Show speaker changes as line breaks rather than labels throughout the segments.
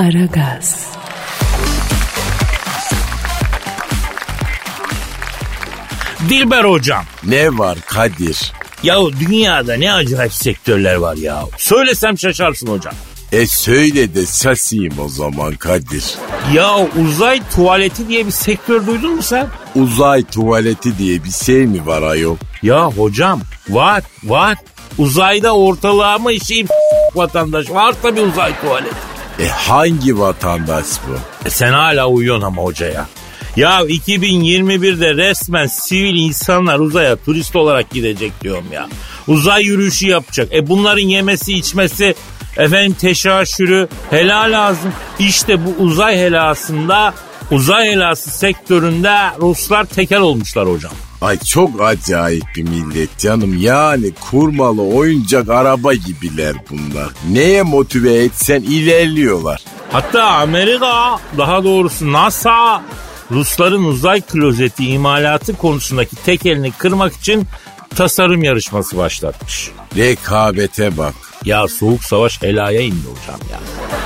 Aragaz.
Dilber hocam.
Ne var Kadir?
Ya dünyada ne acayip sektörler var ya. Söylesem şaşarsın hocam.
E söyle de şaşayım o zaman Kadir.
Ya uzay tuvaleti diye bir sektör duydun mu sen?
Uzay tuvaleti diye bir şey mi var ayol?
Ya hocam var var. Uzayda ortalığa mı işeyip vatandaş var tabii uzay tuvaleti.
E hangi vatandaş bu?
E sen hala uyuyorsun ama hocaya. Ya 2021'de resmen sivil insanlar uzaya turist olarak gidecek diyorum ya. Uzay yürüyüşü yapacak. E bunların yemesi içmesi efendim teşaşürü helal lazım. İşte bu uzay helasında uzay helası sektöründe Ruslar tekel olmuşlar hocam.
Ay çok acayip bir millet canım. Yani kurmalı oyuncak araba gibiler bunlar. Neye motive etsen ilerliyorlar.
Hatta Amerika daha doğrusu NASA Rusların uzay klozeti imalatı konusundaki tek elini kırmak için tasarım yarışması başlatmış.
Rekabete bak.
Ya soğuk savaş helaya indi hocam ya.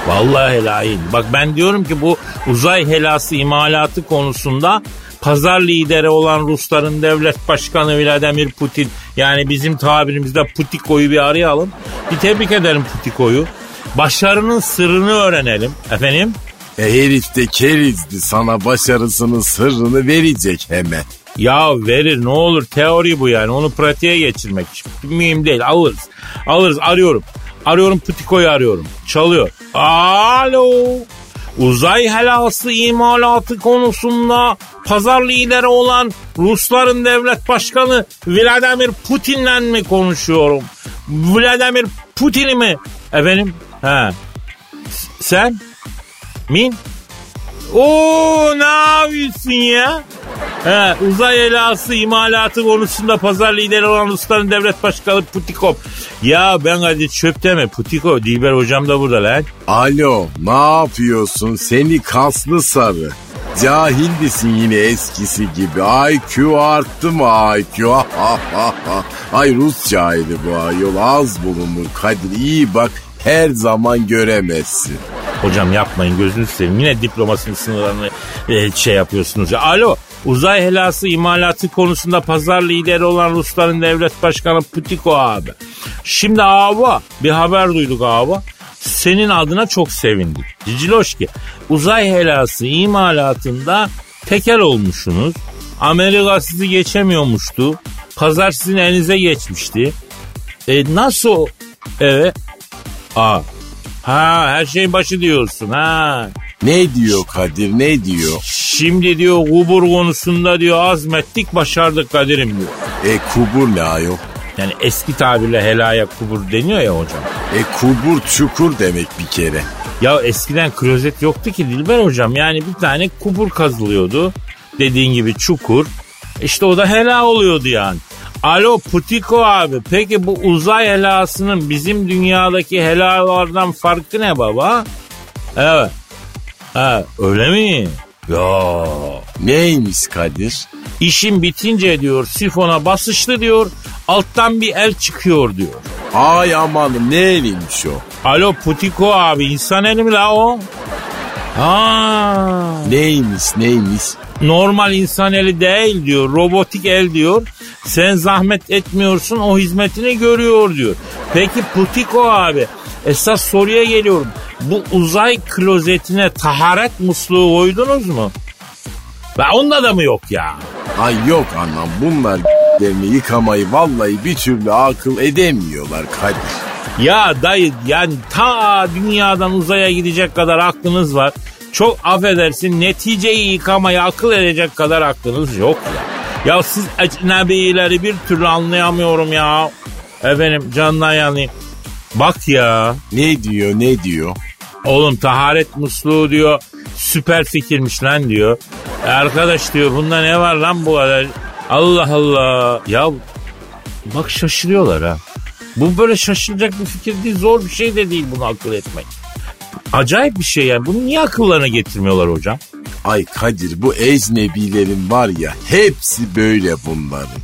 Vallahi helaya indi. Bak ben diyorum ki bu uzay helası imalatı konusunda pazar lideri olan Rusların devlet başkanı Vladimir Putin yani bizim tabirimizde Putiko'yu bir arayalım. Bir tebrik edelim Putiko'yu. Başarının sırrını öğrenelim. Efendim?
E herif de kerizdi sana başarısının sırrını verecek hemen.
Ya verir ne olur teori bu yani onu pratiğe geçirmek mühim değil alırız. Alırız arıyorum. Arıyorum Putiko'yu arıyorum. Çalıyor. Alo. Uzay helası imalatı konusunda pazar lideri olan Rusların devlet başkanı Vladimir Putin'le mi konuşuyorum? Vladimir Putin'i mi? Efendim? He. Sen? Min? Oo ne yapıyorsun ya? He, uzay helası imalatı konusunda pazar lideri olan Rusların devlet başkanı Putikov. Ya ben hadi çöp mi Putikov. Dilber hocam da burada lan.
Alo ne yapıyorsun seni kaslı sarı. Cahildisin yine eskisi gibi. IQ arttı mı IQ? Ay Rus cahili bu ayol az bulunur. Kadir iyi bak her zaman göremezsin.
Hocam yapmayın gözünü seveyim. Yine diplomasının sınırlarını e, şey yapıyorsunuz. Ya. Alo uzay helası imalatı konusunda pazar lideri olan Rusların devlet başkanı Putiko abi. Şimdi abi bir haber duyduk abi. Senin adına çok sevindik. Ciciloşki uzay helası imalatında tekel olmuşsunuz. Amerika sizi geçemiyormuştu. Pazar sizin elinize geçmişti. E nasıl? Evet. Aa. Ha her şeyin başı diyorsun ha.
Ne diyor Kadir ne diyor?
Şimdi diyor kubur konusunda diyor azmettik başardık Kadir'im diyor.
E kubur ne ayol?
Yani eski tabirle helaya kubur deniyor ya hocam.
E kubur çukur demek bir kere.
Ya eskiden klozet yoktu ki Dilber hocam. Yani bir tane kubur kazılıyordu. Dediğin gibi çukur. İşte o da hela oluyordu yani. Alo Putiko abi peki bu uzay helasının bizim dünyadaki helalardan farkı ne baba? Evet. Ha, öyle mi? Ya.
Neymiş Kadir?
İşin bitince diyor sifona basıştı diyor alttan bir el çıkıyor diyor.
Ay amanım ne eliymiş o?
Alo Putiko abi insan eli mi la o? Ha.
Neymiş neymiş?
Normal insan eli değil diyor. Robotik el diyor. Sen zahmet etmiyorsun o hizmetini görüyor diyor. Peki Putiko abi esas soruya geliyorum. Bu uzay klozetine taharet musluğu koydunuz mu? Ve onda da mı yok ya?
Ay yok anam bunlar yıkamayı vallahi bir türlü akıl edemiyorlar Kadir.
Ya dayı yani ta dünyadan uzaya gidecek kadar aklınız var. Çok affedersin neticeyi yıkamayı akıl edecek kadar aklınız yok ya. Ya siz ecnebileri bir türlü anlayamıyorum ya. Efendim candan yani. Bak ya.
Ne diyor ne diyor?
Oğlum taharet musluğu diyor. Süper fikirmiş lan diyor. E arkadaş diyor bunda ne var lan bu kadar? Allah Allah. Ya bak şaşırıyorlar ha. Bu böyle şaşılacak bir fikir değil. Zor bir şey de değil bunu akıl etmek. Acayip bir şey yani. Bunu niye akıllarına getirmiyorlar hocam?
Ay Kadir bu ecnebilerin var ya hepsi böyle bunların.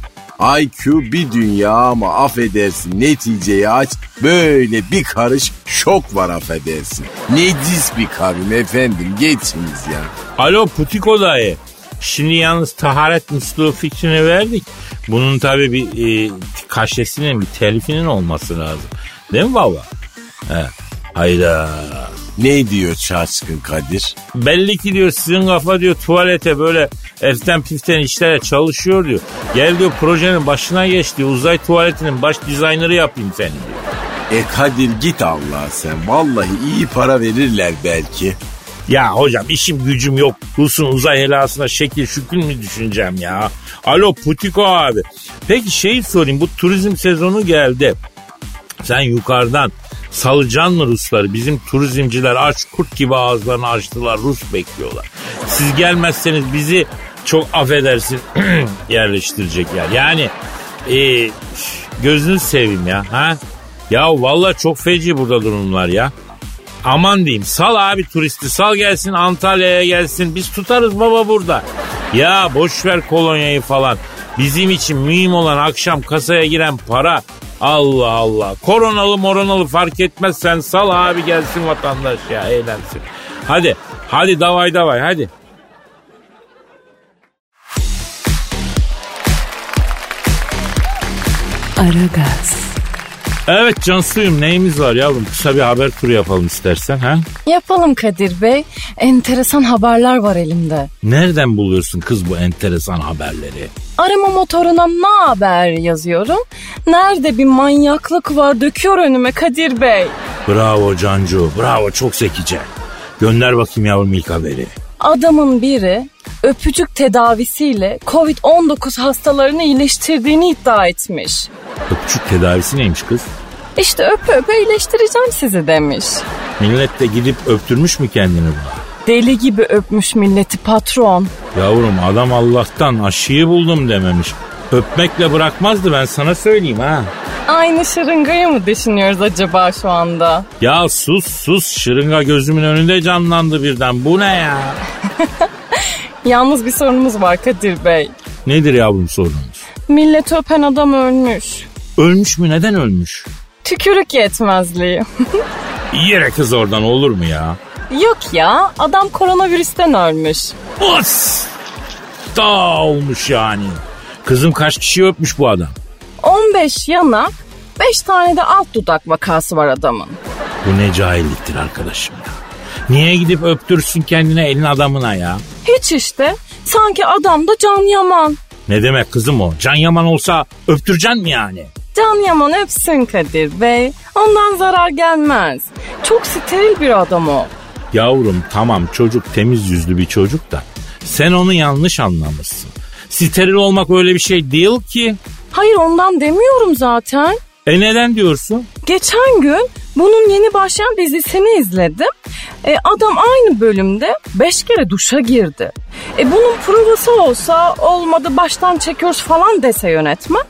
IQ bir dünya ama affedersin neticeyi aç böyle bir karış şok var affedersin. Necis bir kavim efendim geçiniz ya.
Alo Putiko dayı. Şimdi yalnız taharet musluğu fikrini verdik. Bunun tabii bir e, kaşesinin, bir telifinin olması lazım. Değil mi baba? He. Hayda.
Ne diyor Şaşkın Kadir?
Belli ki diyor sizin kafa diyor tuvalete böyle eften piften işlere çalışıyor diyor. Gel diyor projenin başına geç diyor. Uzay tuvaletinin baş dizaynerı yapayım seni diyor.
E Kadir git Allah sen. Vallahi iyi para verirler belki.
Ya hocam işim gücüm yok. Rus'un uzay helasına şekil şükür mü düşüneceğim ya? Alo Putiko abi. Peki şeyi sorayım bu turizm sezonu geldi. Sen yukarıdan salacan mı Rusları? Bizim turizmciler aç kurt gibi ağızlarını açtılar. Rus bekliyorlar. Siz gelmezseniz bizi çok affedersin yerleştirecekler. Yani e, gözünü seveyim ya. Ha? Ya vallahi çok feci burada durumlar ya. Aman diyeyim sal abi turisti sal gelsin Antalya'ya gelsin biz tutarız baba burada. Ya boş ver kolonyayı falan. Bizim için mühim olan akşam kasaya giren para. Allah Allah. Koronalı moronalı fark etmez sen sal abi gelsin vatandaş ya eğlensin. Hadi hadi davay davay hadi.
Aragaz,
Evet Cansuyum neyimiz var yavrum kısa bir haber turu yapalım istersen ha?
Yapalım Kadir Bey. Enteresan haberler var elimde.
Nereden buluyorsun kız bu enteresan haberleri?
Arama motoruna ne haber yazıyorum. Nerede bir manyaklık var döküyor önüme Kadir Bey.
Bravo Cancu bravo çok zekice. Gönder bakayım yavrum ilk haberi.
Adamın biri öpücük tedavisiyle Covid-19 hastalarını iyileştirdiğini iddia etmiş.
Öpücük tedavisi neymiş kız?
İşte öpe öpe iyileştireceğim sizi demiş.
Millet de gidip öptürmüş mü kendini buna?
Deli gibi öpmüş milleti patron.
Yavrum adam Allah'tan aşıyı buldum dememiş. Öpmekle bırakmazdı ben sana söyleyeyim ha.
Aynı şırıngayı mı düşünüyoruz acaba şu anda?
Ya sus sus şırınga gözümün önünde canlandı birden bu ne ya?
Yalnız bir sorunumuz var Kadir Bey.
Nedir yavrum sorunuz?
Millet öpen adam ölmüş.
Ölmüş mü neden ölmüş?
Tükürük yetmezliği.
Yere kız oradan olur mu ya?
Yok ya adam koronavirüsten ölmüş.
Os! Daha olmuş yani. Kızım kaç kişi öpmüş bu adam?
15 yanak 5 tane de alt dudak vakası var adamın.
Bu ne cahilliktir arkadaşım ya. Niye gidip öptürsün kendine elin adamına ya?
Hiç işte sanki adam da Can Yaman.
Ne demek kızım o? Can Yaman olsa öptüreceksin mi yani?
Can Yaman öpsün Kadir Bey. Ondan zarar gelmez. Çok steril bir adam o.
Yavrum tamam çocuk temiz yüzlü bir çocuk da sen onu yanlış anlamışsın. Steril olmak öyle bir şey değil ki.
Hayır ondan demiyorum zaten.
E neden diyorsun?
Geçen gün bunun yeni başlayan dizisini izledim. E, adam aynı bölümde 5 kere duşa girdi. E, bunun provası olsa olmadı baştan çekiyoruz falan dese yönetmen.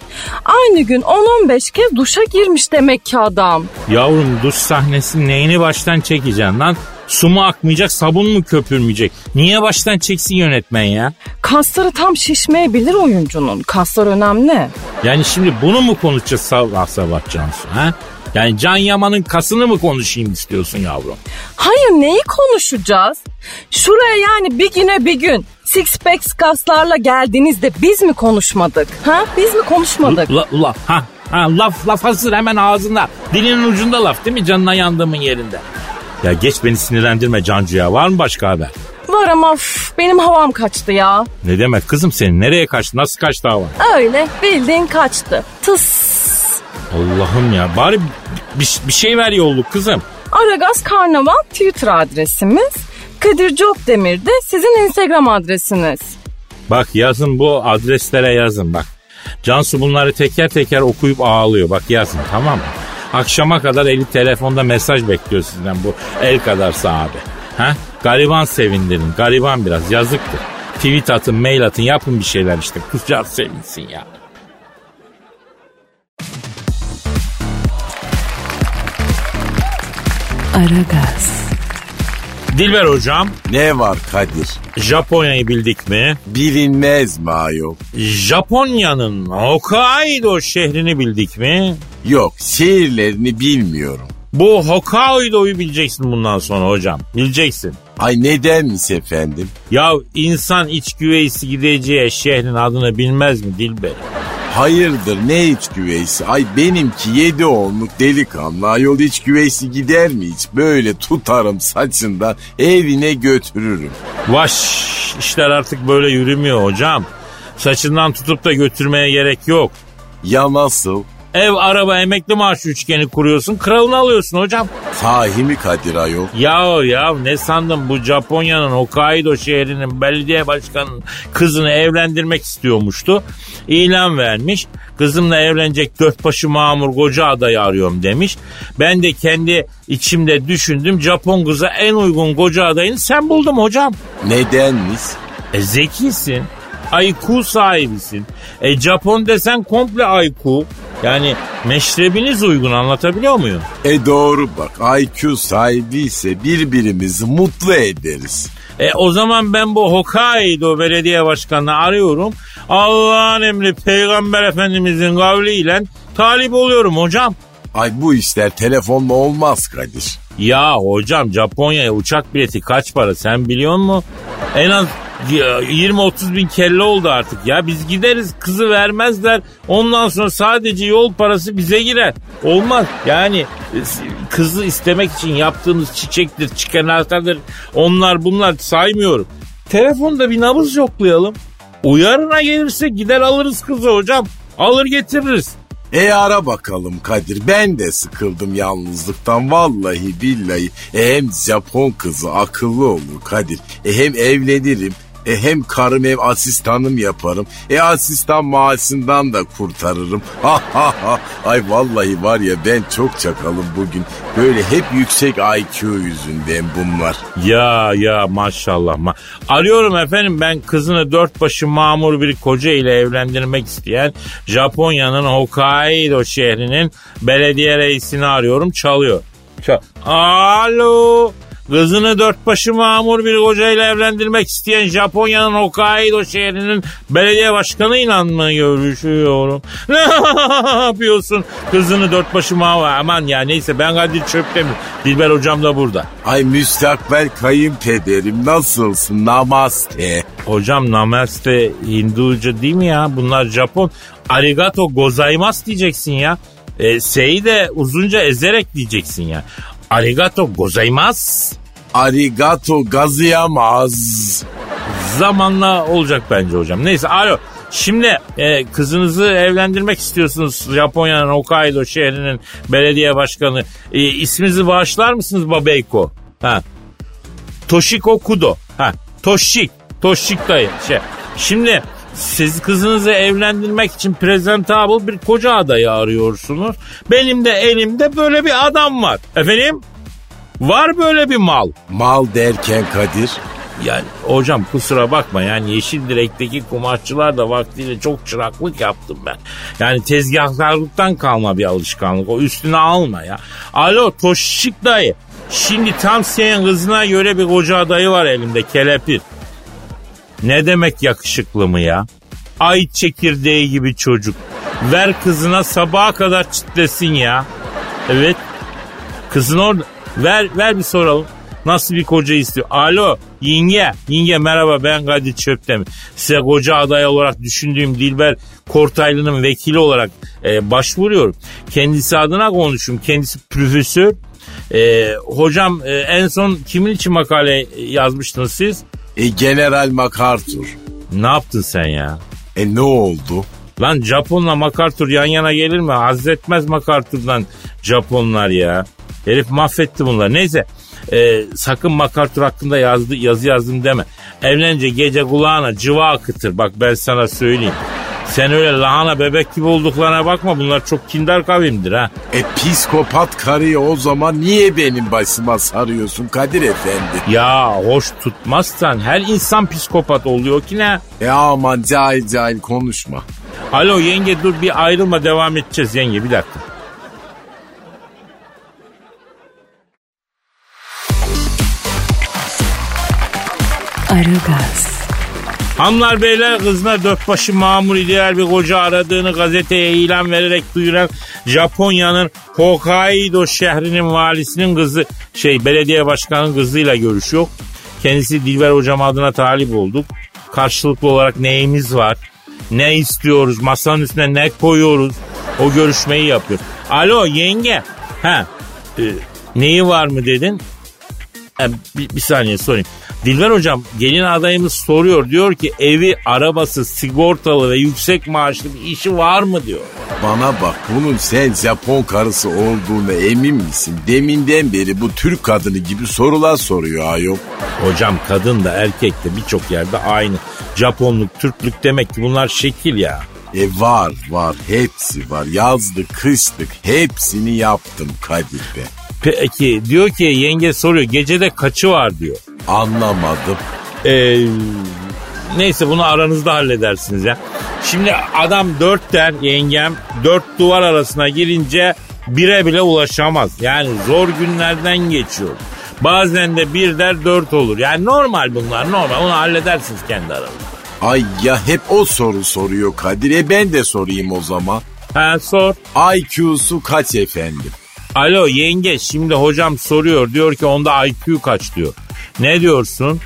Aynı gün 10-15 kez duşa girmiş demek ki adam.
Yavrum duş sahnesinin neyini baştan çekeceksin lan? Su mu akmayacak sabun mu köpürmeyecek? Niye baştan çeksin yönetmen ya?
Kasları tam şişmeyebilir oyuncunun. Kaslar önemli.
Yani şimdi bunu mu konuşacağız sabah sabah Cansu ha? Yani Can Yaman'ın kasını mı konuşayım istiyorsun yavrum?
Hayır neyi konuşacağız? Şuraya yani bir güne bir gün six pack kaslarla geldiğinizde biz mi konuşmadık? Ha? Biz mi konuşmadık?
La, la, ha, ha, laf laf hazır hemen ağzında. Dilinin ucunda laf değil mi canına yandığımın yerinde? Ya geç beni sinirlendirme Cancu ya. Var mı başka haber?
Var ama üf, benim havam kaçtı ya.
Ne demek kızım senin? Nereye kaçtı? Nasıl kaçtı hava?
Öyle bildiğin kaçtı. Tıs.
Allah'ım ya. Bari bir, bir şey ver yolluk kızım.
Aragaz Karnaval Twitter adresimiz. Kadir Cokdemir de sizin Instagram adresiniz.
Bak yazın bu adreslere yazın bak. Cansu bunları teker teker okuyup ağlıyor. Bak yazın tamam mı? Akşama kadar eli telefonda mesaj bekliyor sizden bu el kadar sahibi. Ha? Gariban sevindirin. Gariban biraz yazıktır. Tweet atın, mail atın, yapın bir şeyler işte. Kızcağız sevinsin ya.
Aragaz.
Dilber hocam
Ne var Kadir?
Japonya'yı bildik mi?
Bilinmez mi ayol?
Japonya'nın Hokkaido şehrini bildik mi?
Yok şehirlerini bilmiyorum.
Bu Hokkaido'yu bileceksin bundan sonra hocam. Bileceksin.
Ay nedenmiş efendim?
Ya insan iç güveysi gideceği şehrin adını bilmez mi Dilber?
Hayırdır ne iç güveysi? Ay benimki yedi olmuş delikanlı. Ayol iç güveysi gider mi hiç? Böyle tutarım saçından evine götürürüm.
Vaş işler artık böyle yürümüyor hocam. Saçından tutup da götürmeye gerek yok.
Ya nasıl?
Ev, araba, emekli maaşı üçgeni kuruyorsun. Kralını alıyorsun hocam.
Sahi mi Kadir ayol?
Ya ya ne sandın bu Japonya'nın Hokkaido şehrinin belediye başkanının kızını evlendirmek istiyormuştu. İlan vermiş. Kızımla evlenecek dört başı mamur koca adayı arıyorum demiş. Ben de kendi içimde düşündüm. Japon kıza en uygun koca adayını sen buldum hocam.
Nedenmiş?
E zekisin. IQ sahibisin. E Japon desen komple IQ. Yani meşrebiniz uygun anlatabiliyor muyum?
E doğru bak IQ sahibiyse birbirimizi mutlu ederiz.
E o zaman ben bu Hokkaido belediye başkanını arıyorum. Allah'ın emri peygamber efendimizin kavliyle talip oluyorum hocam.
Ay bu işler telefonla olmaz Kadir.
Ya hocam Japonya'ya uçak bileti kaç para sen biliyor musun? En az 20-30 bin kelle oldu artık ya. Biz gideriz kızı vermezler. Ondan sonra sadece yol parası bize girer. Olmaz. Yani kızı istemek için yaptığınız çiçektir, çikenatadır. Onlar bunlar saymıyorum. Telefonda bir nabız yoklayalım. Uyarına gelirse gider alırız kızı hocam. Alır getiririz.
E ara bakalım Kadir ben de sıkıldım yalnızlıktan vallahi billahi. E hem Japon kızı akıllı olur Kadir. E hem evlenirim e hem karım ev asistanım yaparım. E asistan maaşından da kurtarırım. Ha ha ha. Ay vallahi var ya ben çok çakalım bugün. Böyle hep yüksek IQ yüzünden bunlar.
Ya ya maşallah. Ma Arıyorum efendim ben kızını dört başı mamur bir koca ile evlendirmek isteyen Japonya'nın Hokkaido şehrinin belediye reisini arıyorum çalıyor. Çal Alo. Kızını dört başı mamur bir kocayla evlendirmek isteyen Japonya'nın Hokkaido şehrinin belediye başkanıyla mı görüşüyorum? Ne yapıyorsun? Kızını dört başı mamur. Aman ya neyse ben Kadir Çöptemir. Dilber hocam da burada.
Ay müstakbel kayınpederim nasılsın namaste.
Hocam namaste Hinduca değil mi ya? Bunlar Japon. Arigato gozaimasu diyeceksin ya. E, S'yi de uzunca ezerek diyeceksin ya. Arigato gozaimasu.
Arigato gazıyamaz.
Zamanla olacak bence hocam. Neyse alo. Şimdi e, kızınızı evlendirmek istiyorsunuz Japonya'nın Hokkaido şehrinin belediye başkanı. E, isminizi bağışlar mısınız Babeyko? Ha. Toshiko Kudo. Ha. Toshik. Toshik dayı. Şey. Şimdi siz kızınızı evlendirmek için presentable bir koca adayı arıyorsunuz. Benim de elimde böyle bir adam var. Efendim? Var böyle bir mal.
Mal derken Kadir.
Yani hocam kusura bakma yani yeşil direkteki kumaşçılar da vaktiyle çok çıraklık yaptım ben. Yani tezgahlarlıktan kalma bir alışkanlık o üstüne alma ya. Alo Toşik dayı şimdi tam senin kızına göre bir koca adayı var elimde kelepir. Ne demek yakışıklı mı ya? Ay çekirdeği gibi çocuk. Ver kızına sabaha kadar çitlesin ya. Evet. Kızın orada. Ver ver bir soralım. Nasıl bir koca istiyor? Alo yenge. Yenge merhaba ben Kadir Çöptemir. Size koca aday olarak düşündüğüm Dilber Kortaylı'nın vekili olarak e, başvuruyorum. Kendisi adına konuşum. Kendisi profesör. E, hocam e, en son kimin için makale yazmıştınız siz?
E General MacArthur.
Ne yaptın sen ya?
E ne oldu?
Lan Japon'la MacArthur yan yana gelir mi? Hazretmez MacArthur'dan Japonlar ya. Herif mahvetti bunlar. Neyse e, sakın MacArthur hakkında yazdı, yazı yazdım deme. Evlenince gece kulağına cıva akıtır. Bak ben sana söyleyeyim. Sen öyle lahana bebek gibi olduklarına bakma bunlar çok kindar kavimdir ha.
E psikopat karıyı o zaman niye benim başıma sarıyorsun Kadir Efendi?
Ya hoş tutmazsan her insan psikopat oluyor ki ne?
E aman cahil cahil konuşma.
Alo yenge dur bir ayrılma devam edeceğiz yenge bir dakika.
Aragaz.
Hanımlar beyler kızlar dört başı mamur ideal bir koca aradığını gazeteye ilan vererek duyuran Japonya'nın Hokkaido şehrinin valisinin kızı şey belediye başkanının kızıyla görüşüyor. Kendisi Dilber hocam adına talip olduk. Karşılıklı olarak neyimiz var? Ne istiyoruz? Masanın üstüne ne koyuyoruz? O görüşmeyi yapıyor. Alo yenge. Ha. e, neyi var mı dedin? Ha, bir, bir saniye sorayım. Dilber hocam gelin adayımız soruyor. Diyor ki evi, arabası, sigortalı ve yüksek maaşlı bir işi var mı diyor.
Bana bak bunun sen Japon karısı olduğuna emin misin? Deminden beri bu Türk kadını gibi sorular soruyor ayol.
Hocam kadın da erkek de birçok yerde aynı. Japonluk, Türklük demek ki bunlar şekil ya.
E var var hepsi var yazlık kışlık hepsini yaptım Kadir be.
Peki diyor ki yenge soruyor gecede kaçı var diyor.
Anlamadım.
Ee, neyse bunu aranızda halledersiniz ya. Şimdi adam dört der yengem dört duvar arasına girince bire bile ulaşamaz. Yani zor günlerden geçiyor. Bazen de bir der dört olur. Yani normal bunlar normal onu halledersiniz kendi aranızda.
Ay ya hep o soru soruyor Kadir. E ben de sorayım o zaman.
Ha sor.
IQ'su kaç efendim?
Alo yenge şimdi hocam soruyor diyor ki onda IQ kaç diyor. Ne diyorsun?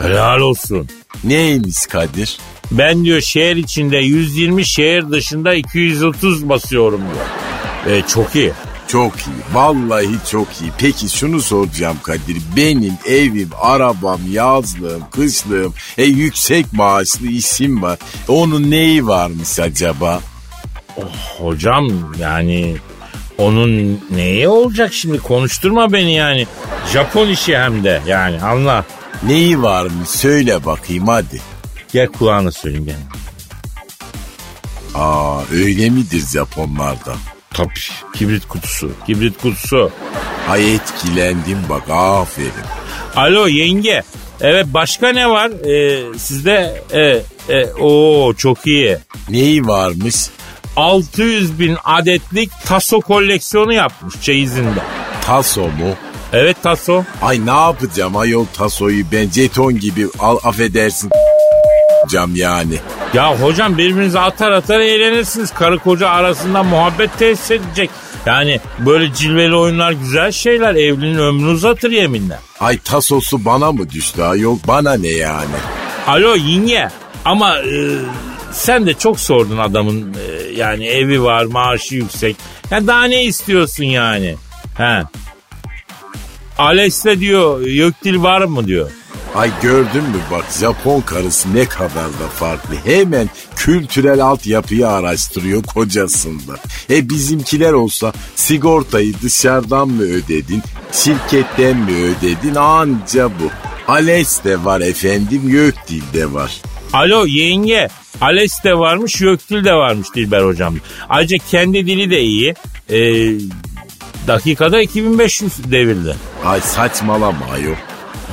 Helal olsun.
Neymiş Kadir?
Ben diyor şehir içinde 120 şehir dışında 230 basıyorum diyor. E, çok iyi.
Çok iyi. Vallahi çok iyi. Peki şunu soracağım Kadir. Benim evim, arabam, yazlığım, kışlığım, e, yüksek maaşlı işim var. Onun neyi varmış acaba?
Hocam yani onun neyi olacak şimdi konuşturma beni yani. Japon işi hem de yani anla.
Neyi varmış söyle bakayım hadi.
Gel kulağına söyleyeyim gel.
Aa öyle midir Japonlarda?
Tabii kibrit kutusu kibrit kutusu.
Ay etkilendim bak aferin.
Alo yenge. Evet başka ne var? Ee, sizde e, e, o çok iyi.
Neyi varmış?
600 bin adetlik taso koleksiyonu yapmış çeyizinde.
Taso mu?
Evet taso.
Ay ne yapacağım ayol tasoyu ben jeton gibi al affedersin cam yani.
Ya hocam birbirinize atar atar eğlenirsiniz. Karı koca arasında muhabbet tesis edecek. Yani böyle cilveli oyunlar güzel şeyler. Evliliğin ömrünü uzatır yeminle.
Ay tasosu bana mı düştü ayol bana ne yani?
Alo yenge ama e, sen de çok sordun adamın e, yani evi var maaşı yüksek. Ya daha ne istiyorsun yani? He. Ales'te diyor Gökdil var mı diyor.
Ay gördün mü bak Japon karısı ne kadar da farklı. Hemen kültürel altyapıyı araştırıyor kocasında. E bizimkiler olsa sigortayı dışarıdan mı ödedin, şirketten mi ödedin anca bu. Ales de var efendim Gökdil de var.
Alo yenge Ales de varmış Gökdil de varmış Dilber hocam. Ayrıca kendi dili de iyi. Ee, dakikada 2500 devirdi.
Ay saçmalama ayol.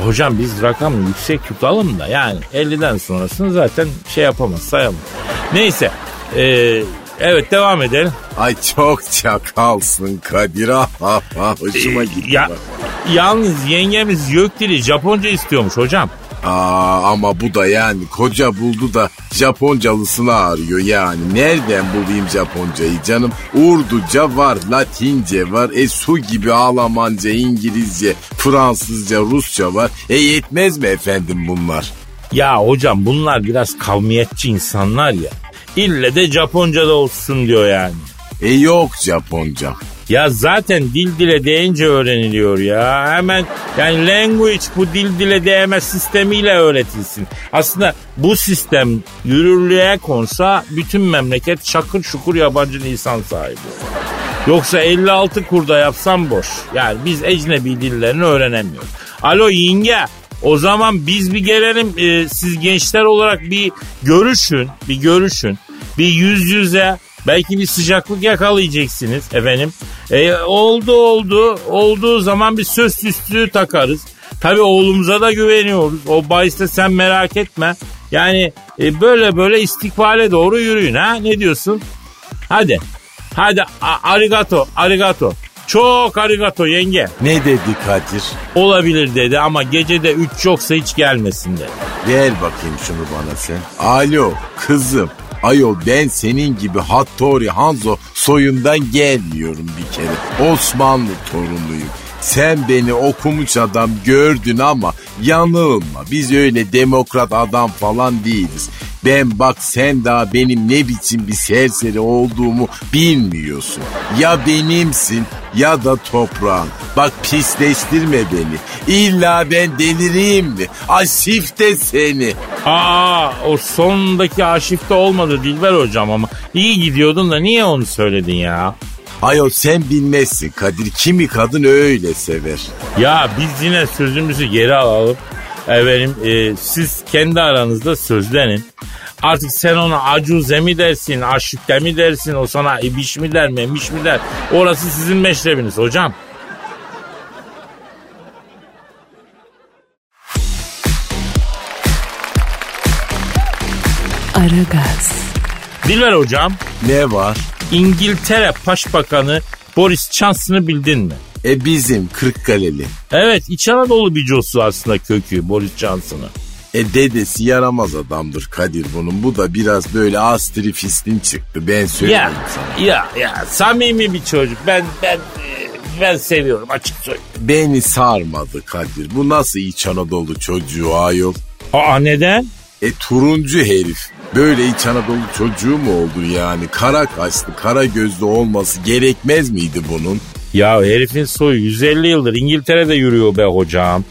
Hocam biz rakamı yüksek tutalım da yani 50'den sonrasını zaten şey yapamaz sayamaz. Neyse ee, evet devam edelim.
Ay çok çakalsın Kadir. Ah, ah, ah, Hoşuma gitti
Ya, yalnız yengemiz Gökdil'i Japonca istiyormuş hocam.
Aa, ama bu da yani koca buldu da Japoncalısını arıyor yani. Nereden bulayım Japoncayı canım? Urduca var, Latince var, e su gibi Almanca, İngilizce, Fransızca, Rusça var. E yetmez mi efendim bunlar?
Ya hocam bunlar biraz kavmiyetçi insanlar ya. İlle de Japonca da olsun diyor yani.
E yok Japonca.
Ya zaten dil dile değince öğreniliyor ya. Hemen yani language bu dil dile değme sistemiyle öğretilsin. Aslında bu sistem yürürlüğe konsa bütün memleket şakır şukur yabancı lisan sahibi. Yoksa 56 kurda yapsam boş. Yani biz ecnebi dillerini öğrenemiyoruz. Alo yenge o zaman biz bir gelelim e, siz gençler olarak bir görüşün bir görüşün bir yüz yüze belki bir sıcaklık yakalayacaksınız efendim. E, oldu oldu olduğu zaman bir söz üstü takarız. Tabii oğlumuza da güveniyoruz. O bahiste sen merak etme. Yani e, böyle böyle istikbale doğru yürüyün ha ne diyorsun? Hadi. Hadi a- arigato arigato. Çok arigato yenge.
Ne dedi Kadir?
Olabilir dedi ama gecede 3 yoksa hiç gelmesin dedi.
Ver bakayım şunu bana sen. Alo kızım. Ayol ben senin gibi Hattori Hanzo soyundan gelmiyorum bir kere. Osmanlı torunuyum. Sen beni okumuş adam gördün ama yanılma. Biz öyle demokrat adam falan değiliz. Ben bak sen daha benim ne biçim bir serseri olduğumu bilmiyorsun. Ya benimsin ya da toprağın. Bak pisleştirme beni. İlla ben delireyim mi? Aşif de seni.
Aa o sondaki arşivde olmadı Dilber hocam ama iyi gidiyordun da niye onu söyledin ya?
Ayol sen bilmezsin Kadir. Kimi kadın öyle sever.
Ya biz yine sözümüzü geri alalım. Efendim e, siz kendi aranızda sözlenin. Artık sen ona acuze mi dersin, aşıkte mi dersin, o sana ibiş mi der, memiş mi der. Orası sizin meşrebiniz hocam.
Aragaz,
Dilber hocam,
Ne var?
İngiltere Başbakanı Boris Johnson'ı bildin mi?
E bizim Kırkkaleli.
Evet İç Anadolu bicosu aslında kökü Boris Johnson'ı.
E dedesi yaramaz adamdır Kadir bunun. Bu da biraz böyle astrifistin çıktı. Ben söyleyeyim
Ya,
sana.
ya, ya samimi bir çocuk. Ben, ben, e, ben seviyorum açık söyleyeyim.
Beni sarmadı Kadir. Bu nasıl İç Anadolu çocuğu ayol?
Aa neden?
E turuncu herif. Böyle İç Anadolu çocuğu mu olur yani? Kara kaşlı, kara gözlü olması gerekmez miydi bunun?
Ya herifin soyu 150 yıldır İngiltere'de yürüyor be hocam.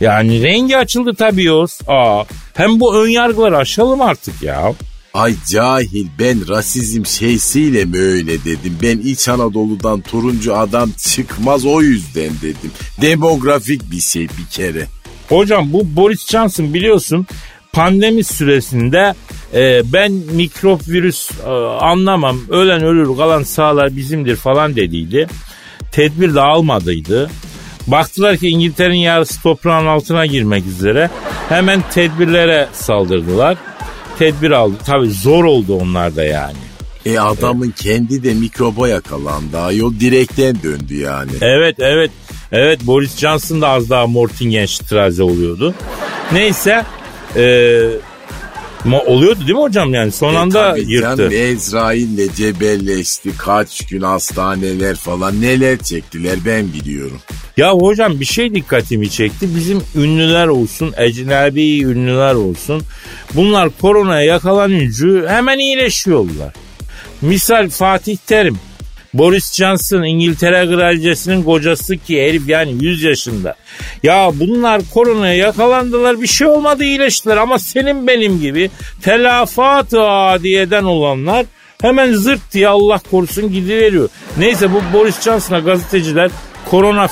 Yani rengi açıldı tabii yoz. Aa, hem bu ön yargıları aşalım artık ya.
Ay cahil ben rasizm şeysiyle mi öyle dedim. Ben İç Anadolu'dan turuncu adam çıkmaz o yüzden dedim. Demografik bir şey bir kere.
Hocam bu Boris Johnson biliyorsun pandemi süresinde e, ben mikrop virüs e, anlamam ölen ölür kalan sağlar bizimdir falan dediydi. Tedbir de almadıydı. Baktılar ki İngiltere'nin yarısı toprağın altına girmek üzere. Hemen tedbirlere saldırdılar. Tedbir aldı. Tabii zor oldu onlar da yani.
E adamın kendi de mikroba yakalandı. Ayol direkten döndü yani.
Evet evet. Evet Boris Johnson da az daha Mortingenstraße oluyordu. Neyse. E, ma- oluyordu değil mi hocam yani? Son
E
anda
tabii
yırttı.
canım, Ezrail'le cebelleşti. Kaç gün hastaneler falan neler çektiler ben biliyorum.
Ya hocam bir şey dikkatimi çekti. Bizim ünlüler olsun, ecnebi ünlüler olsun. Bunlar koronaya yakalanınca hemen iyileşiyorlar. Misal Fatih Terim. Boris Johnson İngiltere kraliçesinin kocası ki herif yani 100 yaşında. Ya bunlar koronaya yakalandılar bir şey olmadı iyileştiler ama senin benim gibi telafat-ı adiyeden olanlar hemen zırt diye Allah korusun gidiveriyor. Neyse bu Boris Johnson'a gazeteciler korona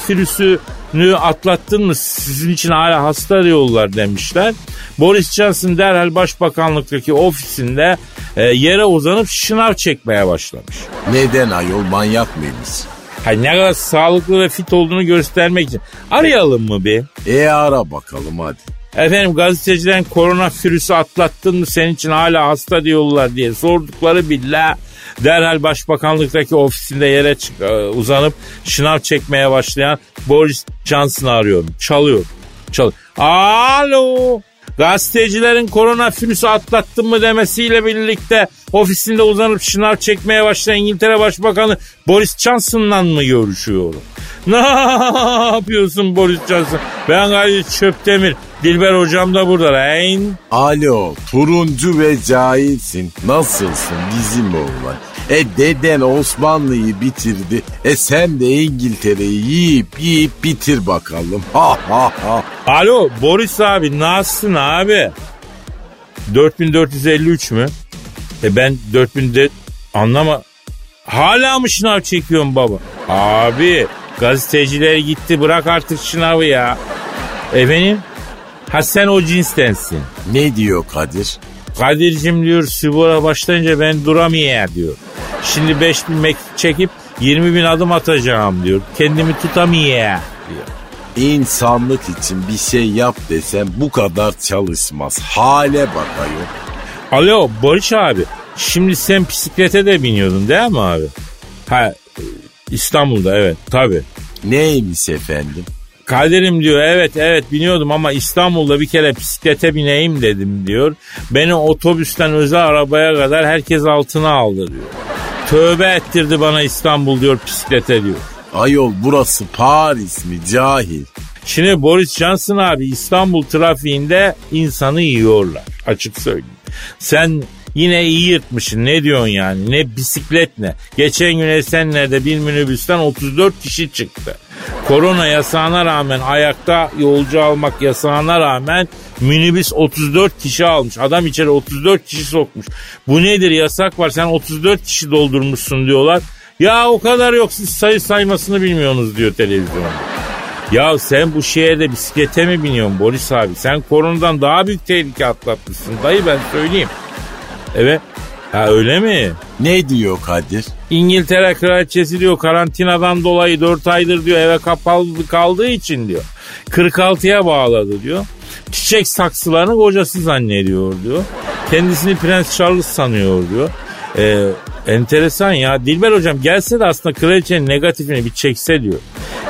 virüsünü atlattın mı sizin için hala hasta diyorlar demişler. Boris Johnson derhal başbakanlıktaki ofisinde e, yere uzanıp şınav çekmeye başlamış.
Neden ayol manyak mıymış?
Hay ne kadar sağlıklı ve fit olduğunu göstermek için. Arayalım mı bir?
E ara bakalım hadi.
Efendim gazetecilerin korona virüsü atlattın mı senin için hala hasta diyorlar diye sordukları bile derhal başbakanlıktaki ofisinde yere çık- e, uzanıp şınav çekmeye başlayan Boris Johnson'ı arıyorum. Çalıyor. Çal. Alo. Gazetecilerin korona virüsü atlattın mı demesiyle birlikte ofisinde uzanıp şınav çekmeye başlayan İngiltere Başbakanı Boris Johnson'la mı görüşüyorum? Ne yapıyorsun Boris Johnson? Ben gayet Çöptemir. Dilber hocam da burada. Reyn.
Alo turuncu ve cahilsin. Nasılsın bizim oğlan? E deden Osmanlı'yı bitirdi. E sen de İngiltere'yi yiyip yiyip bitir bakalım. Ha ha ha.
Alo Boris abi nasılsın abi? 4453 mü? E ben 4000 anlama. Hala mı şınav çekiyorsun baba? Abi gazeteciler gitti bırak artık şınavı ya. Efendim? Ha sen o cinstensin.
Ne diyor Kadir?
Kadir'cim diyor spora başlayınca ben duramaya diyor. Şimdi 5000 mektup çekip 20 bin adım atacağım diyor. Kendimi tutamaya diyor.
İnsanlık için bir şey yap desem bu kadar çalışmaz. Hale bak ayol.
Alo Barış abi. Şimdi sen bisiklete de biniyordun değil mi abi? Ha İstanbul'da evet tabi.
Neymiş efendim?
Kadir'im diyor evet evet biniyordum ama İstanbul'da bir kere bisiklete bineyim dedim diyor. Beni otobüsten özel arabaya kadar herkes altına aldı diyor. Tövbe ettirdi bana İstanbul diyor bisiklete diyor.
Ayol burası Paris mi cahil?
Şimdi Boris Johnson abi İstanbul trafiğinde insanı yiyorlar açık söyleyeyim. Sen yine iyi yırtmışsın ne diyorsun yani ne bisiklet ne. Geçen gün Esenler'de bir minibüsten 34 kişi çıktı. Korona yasağına rağmen ayakta yolcu almak yasağına rağmen minibüs 34 kişi almış. Adam içeri 34 kişi sokmuş. Bu nedir yasak var sen 34 kişi doldurmuşsun diyorlar. Ya o kadar yok siz sayı saymasını bilmiyorsunuz diyor televizyonda. Ya sen bu şehirde bisiklete mi biniyorsun Boris abi? Sen koronadan daha büyük tehlike atlatmışsın dayı ben söyleyeyim. Evet. Ha öyle mi?
Ne diyor Kadir?
İngiltere kraliçesi diyor karantinadan dolayı 4 aydır diyor eve kapalı kaldığı için diyor. 46'ya bağladı diyor. Çiçek saksılarını kocası zannediyor diyor. Kendisini Prens Charles sanıyor diyor. Ee, enteresan ya. Dilber hocam gelse de aslında kraliçenin negatifini bir çekse diyor.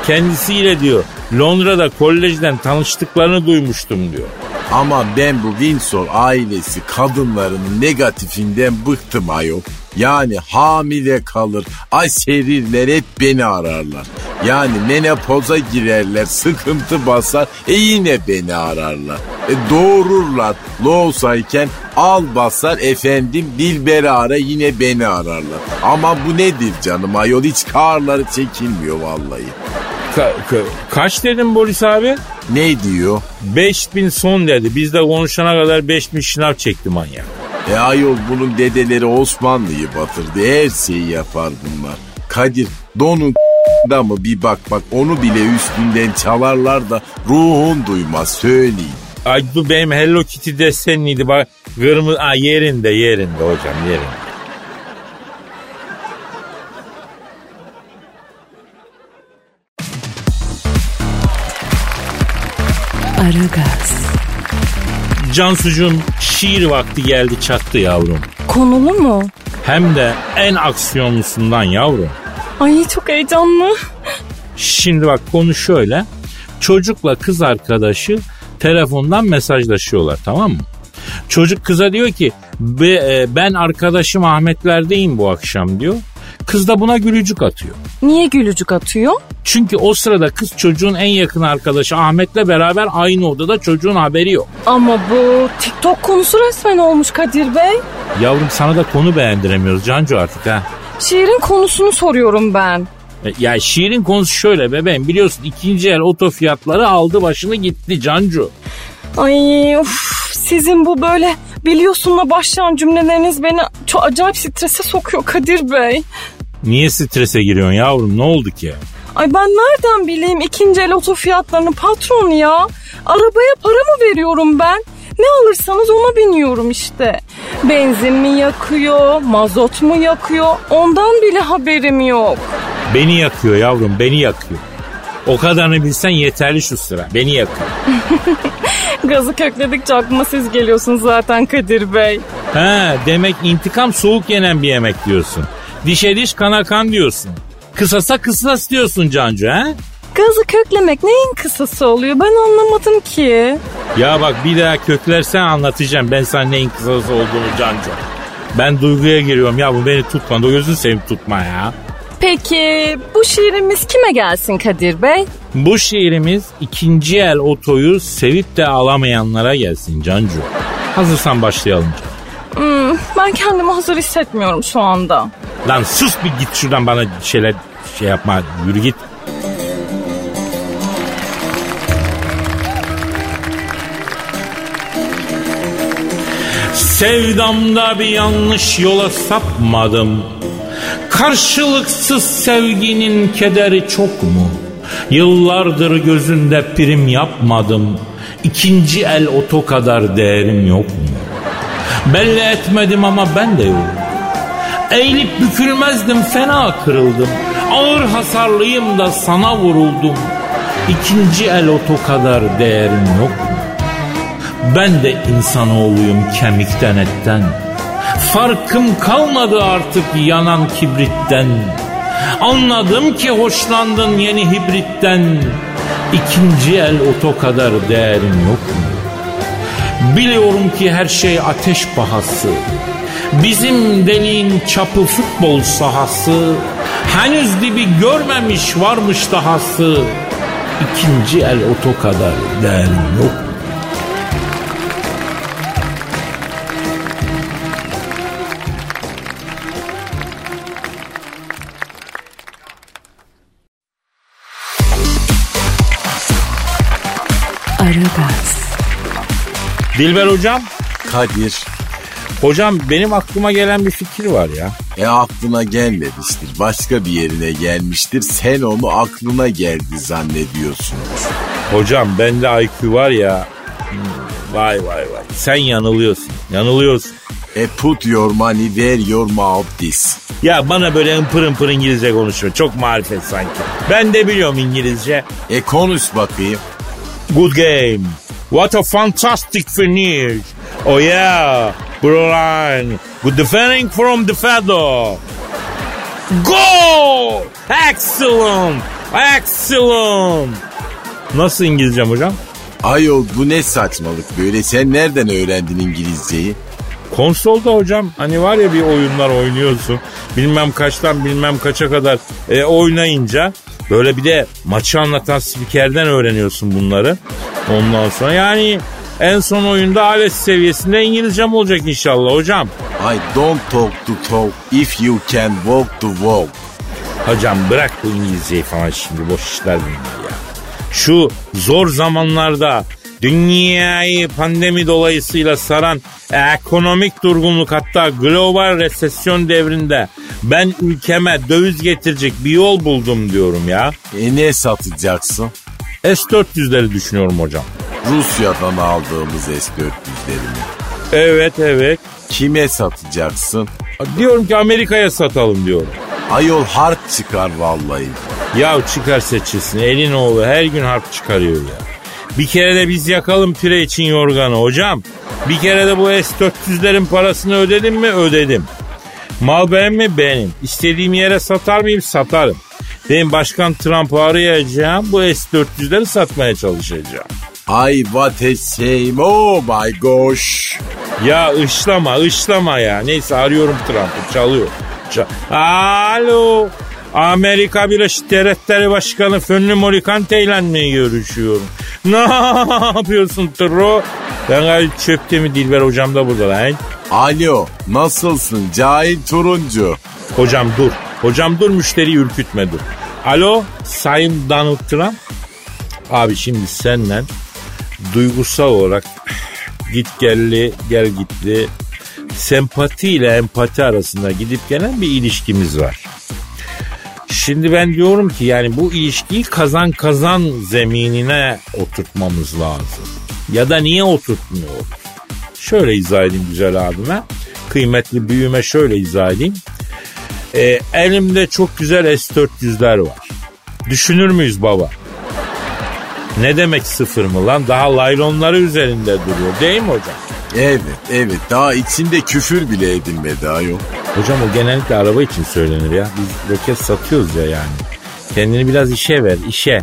Kendisiyle diyor Londra'da kolejden tanıştıklarını duymuştum diyor.
Ama ben bu Windsor ailesi kadınlarının negatifinden bıktım ayol. Yani hamile kalır, aserirler hep beni ararlar. Yani menopoza girerler, sıkıntı basar, e yine beni ararlar. E doğururlar, loğusayken al basar efendim Dilber'i ara yine beni ararlar. Ama bu nedir canım ayol hiç karları çekilmiyor vallahi.
Ka- ka- kaç dedim Boris abi?
Ne diyor?
5000 son dedi. Biz de konuşana kadar 5000 şınav çekti manyak.
E ayol bunun dedeleri Osmanlı'yı batırdı. Her şeyi yapar bunlar. Kadir donun da mı bir bak bak onu bile üstünden çalarlar da ruhun duymaz söyleyeyim.
Ay bu benim Hello Kitty desenliydi. Bak kırmızı Aa, yerinde yerinde hocam yerinde.
Aragaz,
Cansucuğum şiir vakti geldi çattı yavrum.
Konulu mu?
Hem de en aksiyonlusundan yavrum.
Ay çok heyecanlı.
Şimdi bak konu şöyle. Çocukla kız arkadaşı telefondan mesajlaşıyorlar tamam mı? Çocuk kıza diyor ki "Be- e, ben arkadaşım Ahmetlerdeyim bu akşam diyor. Kız da buna gülücük atıyor.
Niye gülücük atıyor?
Çünkü o sırada kız çocuğun en yakın arkadaşı Ahmet'le beraber aynı odada çocuğun haberi yok.
Ama bu TikTok konusu resmen olmuş Kadir Bey.
Yavrum sana da konu beğendiremiyoruz Cancu artık ha.
Şiirin konusunu soruyorum ben.
E, Ya şiirin konusu şöyle bebeğim biliyorsun ikinci el oto fiyatları aldı başını gitti Cancu.
Ay of, sizin bu böyle biliyorsunla başlayan cümleleriniz beni çok acayip strese sokuyor Kadir Bey.
Niye strese giriyorsun yavrum ne oldu ki?
Ay ben nereden bileyim ikinci el oto fiyatlarını patron ya. Arabaya para mı veriyorum ben? Ne alırsanız ona biniyorum işte. Benzin mi yakıyor, mazot mu yakıyor ondan bile haberim yok.
Beni yakıyor yavrum beni yakıyor. O kadarını bilsen yeterli şu sıra. Beni yakıyor.
Gazı kökledikçe aklıma siz geliyorsunuz zaten Kadir Bey.
He demek intikam soğuk yenen bir yemek diyorsun. Dişe diş kana kan diyorsun. Kısasa kısas diyorsun Cancu he?
Gazı köklemek neyin kısası oluyor ben anlamadım ki.
Ya bak bir daha köklersen anlatacağım ben sana neyin kısası olduğunu Cancu. Ben duyguya giriyorum ya bu beni tutma. Gözünü seveyim tutma ya.
Peki bu şiirimiz kime gelsin Kadir Bey?
Bu şiirimiz ikinci el otoyu sevip de alamayanlara gelsin Cancu. Hazırsan başlayalım.
Hmm, ben kendimi hazır hissetmiyorum şu anda.
Lan sus bir git şuradan bana şeyler şey yapma yürü git. Sevdamda bir yanlış yola sapmadım. Karşılıksız sevginin kederi çok mu? Yıllardır gözünde prim yapmadım. İkinci el oto kadar değerim yok mu? Belli etmedim ama ben de yok. Eğilip bükülmezdim fena kırıldım. Ağır hasarlıyım da sana vuruldum. İkinci el oto kadar değerim yok mu? Ben de insanoğluyum kemikten etten. Farkım kalmadı artık yanan kibritten. Anladım ki hoşlandın yeni hibritten. İkinci el oto kadar değerin yok mu? Biliyorum ki her şey ateş pahası. Bizim deliğin çapı futbol sahası. Henüz dibi görmemiş varmış dahası. İkinci el oto kadar değerin yok?
Aragaz,
Dilber hocam.
Kadir.
Hocam benim aklıma gelen bir fikir var ya.
E aklına gelmemiştir. Başka bir yerine gelmiştir. Sen onu aklına geldi zannediyorsun.
Hocam bende IQ var ya. Vay vay vay. Sen yanılıyorsun. Yanılıyorsun.
E put your money where your mouth is.
Ya bana böyle ımpır ımpır İngilizce konuşuyor. Çok marifet sanki. Ben de biliyorum İngilizce.
E konuş bakayım.
Good game. What a fantastic finish. Oh yeah. Broline. Good defending from the Fado. Goal! Excellent! Excellent! Nasıl İngilizcem hocam?
Ayol bu ne saçmalık böyle. Sen nereden öğrendin İngilizceyi?
Konsolda hocam hani var ya bir oyunlar oynuyorsun. Bilmem kaçtan bilmem kaça kadar e, oynayınca böyle bir de maçı anlatan spikerden öğreniyorsun bunları. Ondan sonra yani en son oyunda ALES seviyesinde İngilizcem olacak inşallah hocam.
I don't talk to talk if you can walk to walk.
Hocam bırak bu İngilizceyi falan şimdi boş işler bunlar ya. Şu zor zamanlarda dünyayı pandemi dolayısıyla saran ekonomik durgunluk hatta global resesyon devrinde ben ülkeme döviz getirecek bir yol buldum diyorum ya.
E ne satacaksın?
S-400'leri düşünüyorum hocam.
Rusya'dan aldığımız S-400'leri mi?
Evet evet.
Kime satacaksın?
Diyorum ki Amerika'ya satalım diyorum.
Ayol harp çıkar vallahi.
Ya çıkar seçilsin. Elin oğlu her gün harp çıkarıyor ya. Bir kere de biz yakalım pire için yorganı hocam. Bir kere de bu S-400'lerin parasını ödedim mi? Ödedim. Mal benim mi? Benim. İstediğim yere satar mıyım? Satarım. Benim Başkan Trump'ı arayacağım. Bu S-400'leri satmaya çalışacağım.
Ay what a shame oh my gosh.
Ya ışlama ışlama ya. Neyse arıyorum Trump'ı çalıyor. Ça- Alo. Amerika Birleşik Devletleri Başkanı Fönlü Morikante ile mi görüşüyorum? Ne yapıyorsun Tro? Ben gayet çöpte mi Dilber hocam da burada lan.
Alo nasılsın cahil turuncu?
Hocam dur. Hocam dur müşteriyi ürkütme dur. Alo Sayın Donald Trump. Abi şimdi senden duygusal olarak git gelli gel gitli sempati ile empati arasında gidip gelen bir ilişkimiz var. Şimdi ben diyorum ki yani bu ilişkiyi kazan kazan zeminine oturtmamız lazım. Ya da niye oturtmuyoruz? Şöyle izah edeyim güzel abime. Kıymetli büyüme şöyle izah edeyim. Ee, elimde çok güzel S-400'ler var. Düşünür müyüz baba? Ne demek sıfır mı lan? Daha laylonları üzerinde duruyor değil mi hocam?
Evet evet daha içinde küfür bile edilmedi ayol.
Hocam o genellikle araba için söylenir ya. Biz roket satıyoruz ya yani. Kendini biraz işe ver, işe.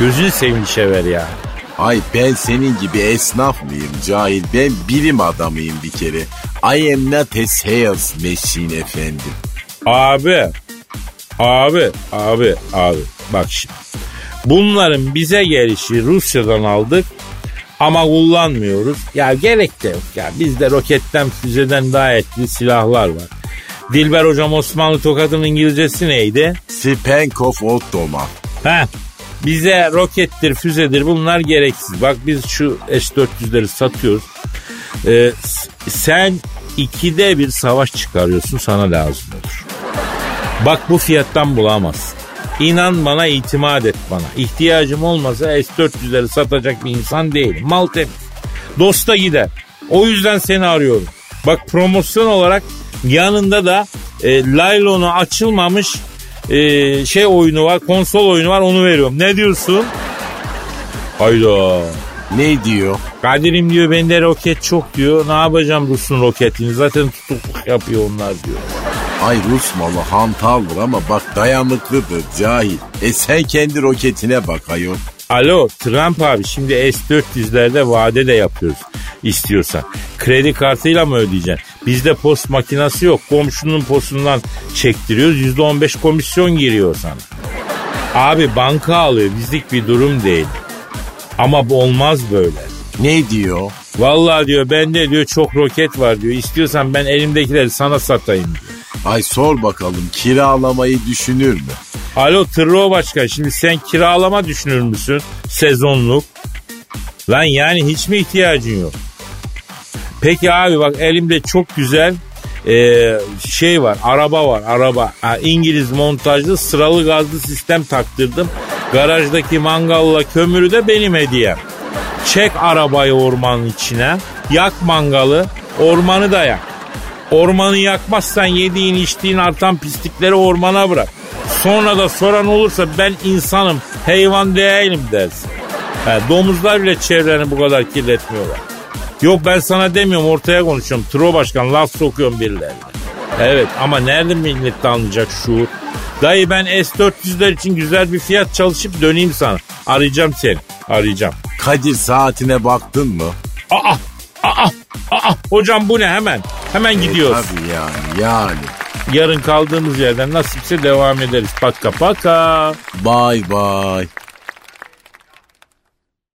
Gözünü seveyim işe ver ya.
Ay ben senin gibi esnaf mıyım cahil? Ben bilim adamıyım bir kere. I am not a sales machine efendim.
Abi, abi, abi, abi. Bak şimdi. Bunların bize gelişi Rusya'dan aldık ama kullanmıyoruz. Ya gerek de yok ya. Bizde roketten füzeden daha etkili silahlar var. Dilber hocam Osmanlı tokadının İngilizcesi neydi?
Spenkov Ottoman.
Heh. Bize rokettir, füzedir bunlar gereksiz. Bak biz şu S-400'leri satıyoruz. Ee, sen ikide bir savaş çıkarıyorsun sana lazım olur. Bak bu fiyattan bulamazsın. İnan bana itimat et bana. İhtiyacım olmasa S-400'leri satacak bir insan değilim. Mal. Dosta gider. O yüzden seni arıyorum. Bak promosyon olarak yanında da e, laylonu açılmamış e, şey oyunu var, konsol oyunu var onu veriyorum. Ne diyorsun? Hayda.
Ne diyor?
Kadir'im diyor bende roket çok diyor. Ne yapacağım Rus'un roketini zaten tutukluk yapıyor onlar diyor.
Ay Rus malı hantaldır ama bak dayanıklıdır cahil. E sen kendi roketine bak ayol.
Alo Trump abi şimdi S-400'lerde vade de yapıyoruz istiyorsan. Kredi kartıyla mı ödeyeceksin? Bizde post makinesi yok. Komşunun postundan çektiriyoruz. %15 komisyon giriyor sana. Abi banka alıyor. Bizlik bir durum değil. Ama bu olmaz böyle.
Ne diyor?
Vallahi diyor bende diyor çok roket var diyor. İstiyorsan ben elimdekileri sana satayım diyor.
Ay sor bakalım kiralamayı düşünür mü?
Alo Tırro Başkan şimdi sen kiralama düşünür müsün sezonluk? Lan yani hiç mi ihtiyacın yok? Peki abi bak elimde çok güzel e, şey var araba var araba ha, İngiliz montajlı sıralı gazlı sistem taktırdım. Garajdaki mangalla kömürü de benim hediyem. Çek arabayı ormanın içine yak mangalı ormanı da yak. Ormanı yakmazsan yediğin içtiğin artan pislikleri ormana bırak. Sonra da soran olursa ben insanım hayvan değilim dersin. He, domuzlar bile çevreni bu kadar kirletmiyorlar. Yok ben sana demiyorum ortaya konuşuyorum. Tro başkan laf sokuyorum birilerine. Evet ama nerede millet anlayacak şuur? Dayı ben S-400'ler için güzel bir fiyat çalışıp döneyim sana. Arayacağım seni. Arayacağım.
Kadir saatine baktın mı?
Aa! Aa! Aa! Hocam bu ne hemen? Hemen gidiyoruz.
Tabii yani yani.
Yarın kaldığımız yerden nasipse devam ederiz. Paka paka.
Bye bye.